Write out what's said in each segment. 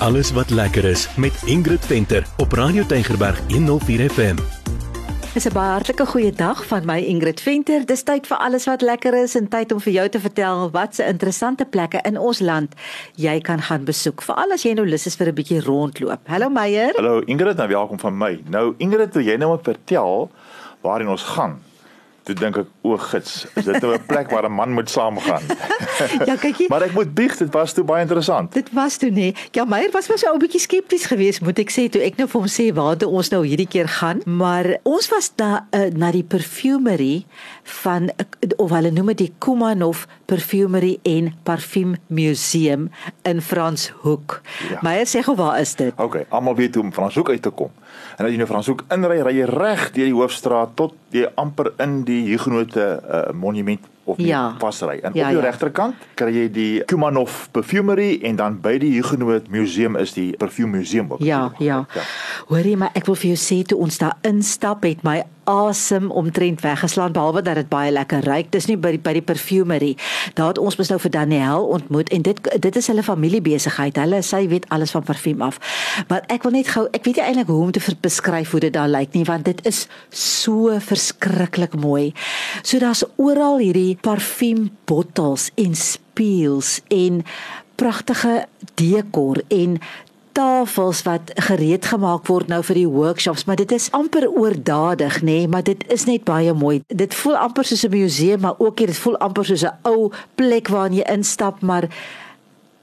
Alles wat lekker is met Ingrid Venter op Radio Tygerberg 104 FM. Dis 'n baie hartlike goeie dag van my Ingrid Venter. Dis tyd vir alles wat lekker is en tyd om vir jou te vertel wat se interessante plekke in ons land jy kan gaan besoek. Veral as jy nou lus is vir 'n bietjie rondloop. Hallo Meyer. Hallo Ingrid, nou welkom van my. Nou Ingrid, wil jy nou net vertel waarheen ons gaan? Toe dink ek, o gits, is dit nou 'n plek waar 'n man moet saamgaan? ja, kykie. maar ek moet bieg, dit was toe baie interessant. Dit was toe nee. Ja, Meyer was mos so 'n bietjie skepties geweest, moet ek sê, toe ek nou vir hom sê waar toe ons nou hierdie keer gaan, maar ons was daar uh, na die perfumery van of hulle noem dit die Kumanov Perfumery en Parfum Museum in Franshoek. Ja. Meyer sê gou waar is dit? Okay, almal weet hoe om Franshoek uit te kom. En as jy nou Franshoek inry, ry jy reg deur die hoofstraat tot jy amper in die Huguenote uh, monument of ja. pasry. En ja, op jou ja. regterkant kry jy die Kumanov Perfumery en dan by die Huguenot Museum is die Perfume Museum ook. Ja, ja. ja. Hoorie, maar ek wil vir jou sê toe ons daar instap het my asem omtrent weggeslaan behalwe dat dit baie lekker ruik. Dis nie by die by die perfumery. Daar het ons mos nou vir Daniel ontmoet en dit dit is hulle familiebesigheid. Hulle sy weet alles van parfuum af. Maar ek wil net gou ek weet nie eintlik hoe om te beskryf hoe dit daar lyk nie want dit is so verskriklik mooi. So daar's oral hierdie parfuumbottels en spieels en pragtige dekor en tafels wat gereed gemaak word nou vir die workshops, maar dit is amper oordadig, nê, nee, maar dit is net baie mooi. Dit voel amper soos 'n museum, maar ook dit voel amper soos 'n ou plek waar jy instap, maar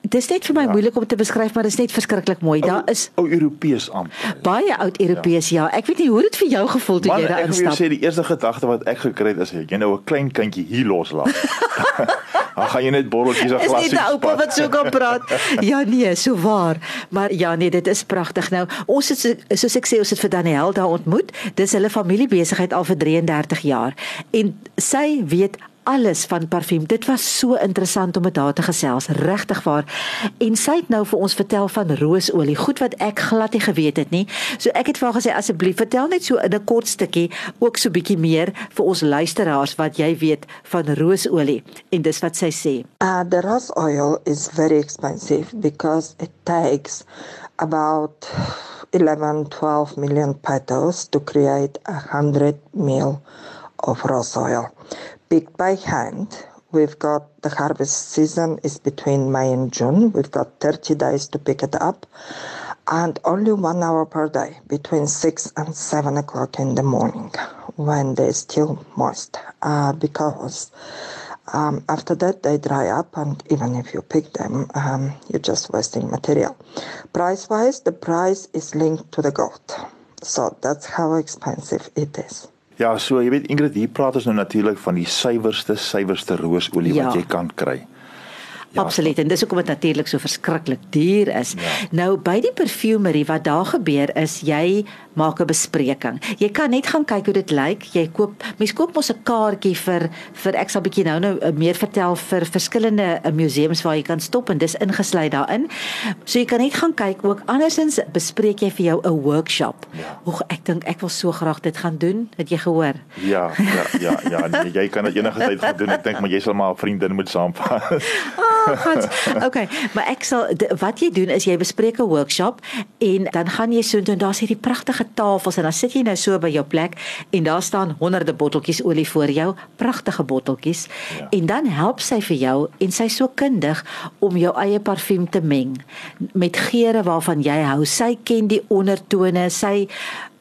Dit is net vir my ja. moeilik om te beskryf, maar dit is net verskriklik mooi. Daar is ou Europees amper. Baie oud Europees, ja. ja. Ek weet nie hoe dit vir jou gevoel toe jy daar instap. Man, ek wil sê die eerste gedagte wat ek gekry het is jy nou 'n klein kindjie hier loslaat. Dan gaan jy net borreltjies of glas. Dis net 'n oupa wat so kan praat. Ja nee, so waar. Maar ja nee, dit is pragtig. Nou, ons het soos ek sê, ons het vir Daniel daar ontmoet. Dis hulle familiebesigheid al vir 33 jaar. En sy weet alles van parfuum. Dit was so interessant om met haar te gesels, regtig waar. En sy het nou vir ons vertel van roosolie, goed wat ek glad nie geweet het nie. So ek het vir haar gesê asseblief vertel net so in 'n kort stukkie ook so bietjie meer vir ons luisteraars wat jy weet van roosolie. En dis wat sy sê. Uh the rose oil is very expensive because it takes about 11 12 million petals to create a 100 ml of rose oil picked by hand. We've got the harvest season is between May and June. We've got 30 days to pick it up and only one hour per day between 6 and 7 o'clock in the morning when they're still moist uh, because um, after that they dry up and even if you pick them um, you're just wasting material price wise the price is linked to the gold so that's how expensive it is Ja, so jy weet Ingrid, hier praat ons nou natuurlik van die suiwerste, suiwerste roosolie ja. wat jy kan kry. Ja. Absoluut en dis hoekom dit natuurlik so verskriklik duur is. Ja. Nou by die perfumery wat daar gebeur is jy maak 'n bespreking. Jy kan net gaan kyk hoe dit lyk. Jy koop mens koop mos 'n kaartjie vir vir ek sal bietjie nou nou meer vertel vir verskillende uh, museums waar jy kan stop en dis ingesluit daarin. So jy kan net gaan kyk ook andersins bespreek jy vir jou 'n workshop. Ja. Oek ek dink ek wil so graag dit gaan doen. Het jy gehoor? Ja, ja, ja, ja, nee, jy kan dit enige tyd gaan doen. Ek dink maar jy sal maar 'n vriendin moet saamvat. God. Okay, maar ek sal wat jy doen is jy bespreek 'n workshop en dan gaan jy so en daar's hierdie pragtige tafels en dan sit jy nou so by jou plek en daar staan honderde botteltjies olie voor jou, pragtige botteltjies. Ja. En dan help sy vir jou en sy so kundig om jou eie parfuum te meng met geure waarvan jy hou. Sy ken die ondertone, sy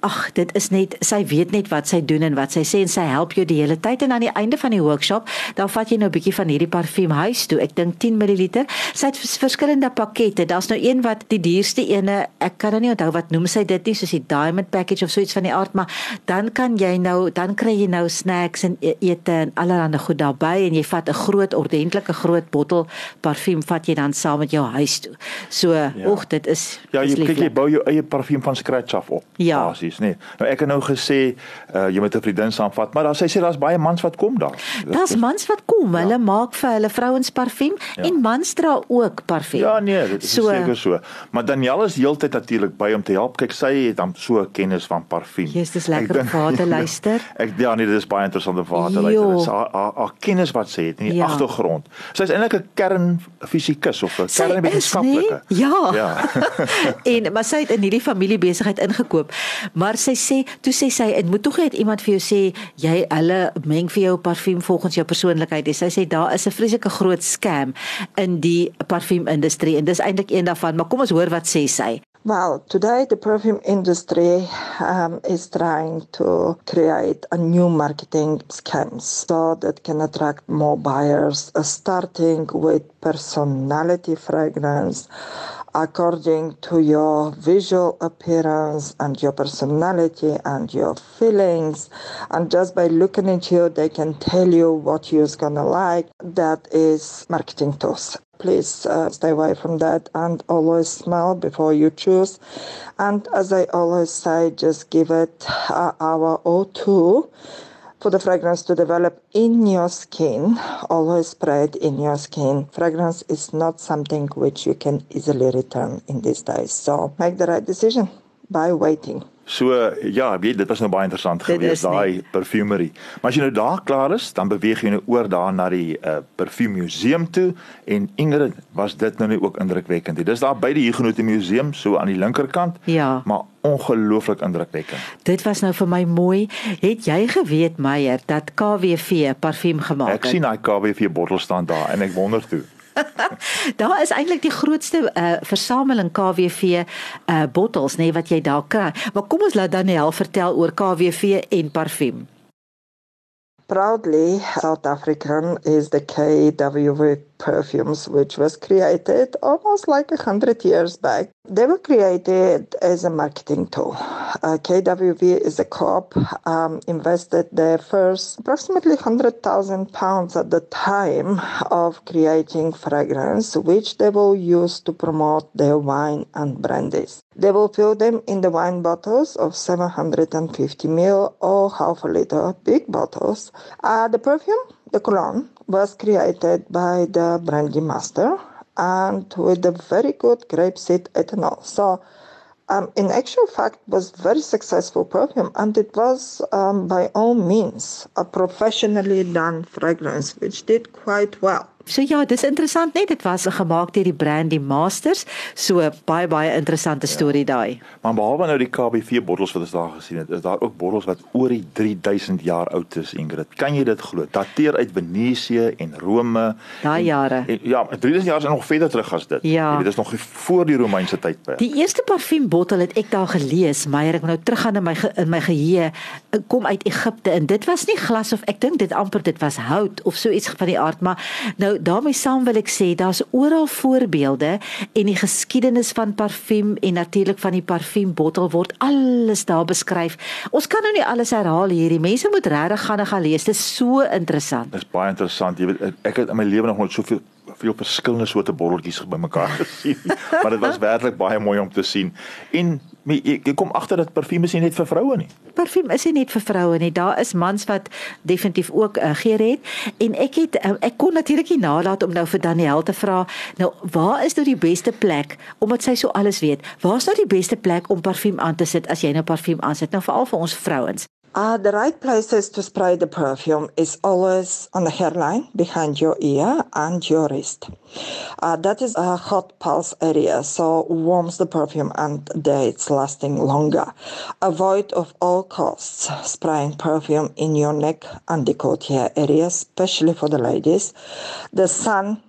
ag dit is net sy weet net wat sy doen en wat sy sê en sy help jou die hele tyd. En aan die einde van die workshop dan vat jy nou 'n bietjie van hierdie parfuum huis toe. Ek dink 10 ml sy het verskillende pakkette. Daar's nou een wat die duurste ene ek kan nou nie onthou wat noem sy dit nie soos die diamond package of so iets van die aard maar dan kan jy nou dan kry jy nou snacks en e-, ete en allerlei goed daarbey en jy vat 'n groot ordentlike groot bottel parfuum vat jy dan saam met jou huis toe. So ja. oek dit is ja jy kyk jy bou jou eie parfuum van scratch af op ja. basis nê. Nee. Nou ek het nou gesê uh, jy moet 'n vriendin saamvat, maar dan sê sy daar's baie mans wat kom daar. Daar's mans wat kom. Ja. Hulle maak vir hulle vrouens parfuum ja. en mans dra ook parfuum. Ja, nee, dit is so, seker so. Maar Danielle is heeltyd natuurlik by om te help. Kyk, sy het dan so kennis van parfuum. Jesus, dis lekker om vir te luister. ek ja, nee, dit is baie interessant om vir te luister. Dit is haar haar kennis wat sy het in die ja. agtergrond. Sy is eintlik 'n kernfisikus of 'n kernwetenskaplike. Nee? Ja. Ja. en maar sy het in hierdie familiebesigheid ingekoop. Maar sy sê, toe sê sy, dit moet tog net iemand vir jou sê jy hulle meng vir jou parfuum volgens jou persoonlikheid. Sy sê daar is 'n vreeslike groot scam in die parfuumindustrie en dis eintlik een daarvan, maar kom ons hoor wat sê sy. Well, today the perfume industry um, is trying to create a new marketing schemes so that can attract more buyers, starting with personality fragrance according to your visual appearance and your personality and your feelings. And just by looking at you, they can tell you what you're gonna like. That is marketing tools. Please uh, stay away from that and always smell before you choose. And as I always say, just give it an hour or two for the fragrance to develop in your skin. Always spray it in your skin. Fragrance is not something which you can easily return in these days. So make the right decision by waiting. So ja, weet dit was nou baie interessant geweest daai perfumery. Maar as jy nou daar klaar is, dan beweeg jy nou oor daar na die uh, parfuummuseum toe en Ingrid, was dit nou nie ook indrukwekkend nie. Dis daar by die Huguenot Museum so aan die linkerkant. Ja. Maar ongelooflik indrukwekkend. Dit was nou vir my mooi. Het jy geweet Meyer dat KWV parfuum gemaak het? Ek sien daai KWV bottel staan daar en ek wonder toe. daar is eintlik die grootste uh, versameling KWV uh, eh, bottels nê nee, wat jy daar kry. Maar kom ons laat Daniel vertel oor KWV en parfuum. Proudly South African is the KWV perfumes which was created almost like a hundred years back. They were created as a marketing tool. Uh, KWV is a co-op um, invested their first approximately 100,000 pounds at the time of creating fragrance, which they will use to promote their wine and brandies. They will fill them in the wine bottles of 750 ml or half a liter big bottles. Uh, the perfume, the cologne, was created by the brandy master and with a very good grapeseed ethanol. So um, in actual fact was very successful perfume and it was um, by all means a professionally done fragrance which did quite well. So ja, dis interessant net dit was gemaak deur die Brandy Masters. So baie baie interessante storie ja. daai. Maar behalwe nou die KBV bottels wat ons daar gesien het, is daar ook bottels wat oor die 3000 jaar oud is, Ingrid. Kan jy dit glo? Dateer uit Venesië en Rome. Daai jare. En, ja, 3000 jaar is nog verder terug as dit. Ja. Jy weet, dit is nog voor die Romeinse tydperk. Die eerste parfuumbottel het ek daar gelees, maar ek nou teruggaan in my in my geheue kom uit Egipte en dit was nie glas of ek dink dit amper dit was hout of so iets van die aard, maar nou daarmee saam wil ek sê daar's oral voorbeelde en die geskiedenis van parfuum en natuurlik van die parfuumbottel word alles daar beskryf. Ons kan nou nie alles herhaal hierdie. Mense moet regtig gaan en gaan lees. Dit is so interessant. Dit is baie interessant. Jy weet ek het in my lewe nog nooit soveel veel verskillende soorte botteltjies bymekaar gesien. maar dit was werklik baie mooi om te sien. En jy kom agter dat parfuum is nie net vir vroue nie. Parfuum is nie net vir vroue nie. Daar is mans wat definitief ook uh, geur het en ek het uh, ek kon natuurlik nie nalat om nou vir Daniel te vra, nou waar is nou die beste plek omdat sy so alles weet? Waar is nou die beste plek om parfuum aan te sit as jy nou parfuum aansit? Nou veral vir ons vrouens. Uh, the right places to spray the perfume is always on the hairline, behind your ear, and your wrist. Uh, that is a hot pulse area, so warms the perfume and it's lasting longer. Avoid of all costs spraying perfume in your neck and décolleté area, especially for the ladies. The sun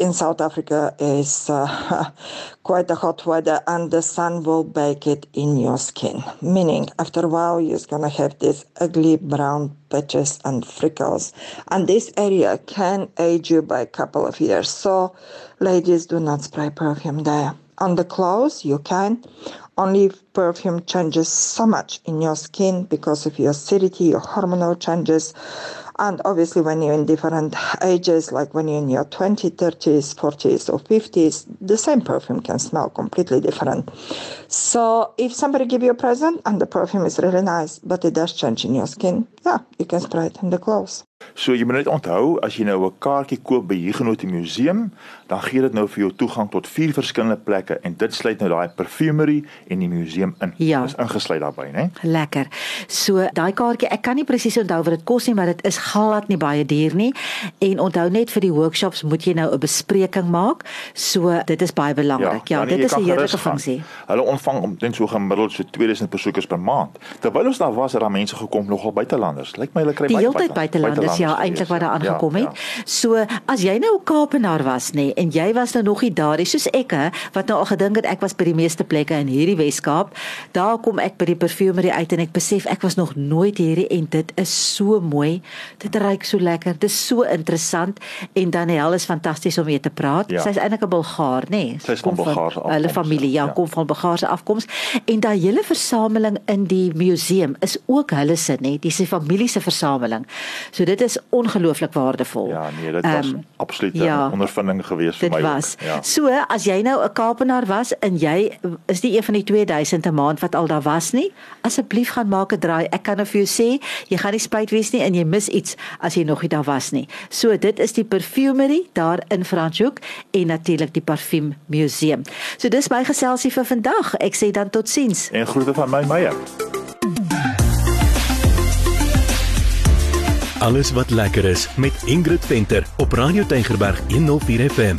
in South Africa is uh, quite a hot weather and the sun will bake it in your skin. Meaning, after a while, you're gonna have these ugly brown patches and freckles. And this area can age you by a couple of years. So, ladies, do not spray perfume there. On the clothes, you can. Only perfume changes so much in your skin because of your acidity, your hormonal changes And obviously, when you're in different ages, like when you're in your 20s, 30s, 40s, or 50s, the same perfume can smell completely different. So, if somebody give you a present and the perfume is really nice, but it does change in your skin, yeah, you can spray it in the clothes. So jy moet net onthou as jy nou 'n kaartjie koop by Huguenot Museum, dan gee dit nou vir jou toegang tot vier verskillende plekke en dit sluit nou daai perfumery en die museum in. Ja. Dis ingesluit daarbey, né? Lekker. So daai kaartjie, ek kan nie presies onthou wat dit kos nie, maar dit is glad nie baie duur nie. En onthou net vir die workshops moet jy nou 'n bespreking maak. So dit is baie belangrik. Ja, ja dit is 'n heerlike funksie. Hulle ontvang omtrent so gemiddeld so 2000 besoekers per maand. Terwyl ons daar was, het daar mense gekom nogal buitelanders. Lyk my hulle kry baie buitelanders. Is ja eintlik wat daar aangekom ja, het. Ja. So as jy nou 'n Kaapenaar was nê en jy was nou nog nie daar nie soos ek hè wat nou al gedink het ek was by die meeste plekke in hierdie Weskaap. Daar kom ek by die perfumery uit en ek besef ek was nog nooit hierdie en dit is so mooi. Dit ruik so lekker. Dit is so interessant en Daniel is fantasties om mee te praat. Ja. Sy's eintlik 'n Bulgaar nê. Sy's van Bulgaarse afkoms. Hulle familie ja, ja. kom van Bulgaarse afkoms en daai hele versameling in die museum is ook hulle se nê. Dis 'n familie se versameling. So dit is ongelooflik waardevol. Ja, nee, dit was um, absoluut 'n ja, ondervinding geweest vir my. Dit was. Ja. So, as jy nou 'n Kaapenaar was en jy is die een van die 2000 'n maand wat al daar was nie, asseblief gaan maak 'n draai. Ek kan nou vir jou sê, jy gaan nie spyt wees nie en jy mis iets as jy nog nie daar was nie. So, dit is die Perfumery daar in Franschhoek en natuurlik die Parfum Museum. So, dis my geselsie vir vandag. Ek sê dan totsiens. En groete van my Meyer. Alles wat lekker is met Ingrid Venter op Radio Tygerberg 104 FM.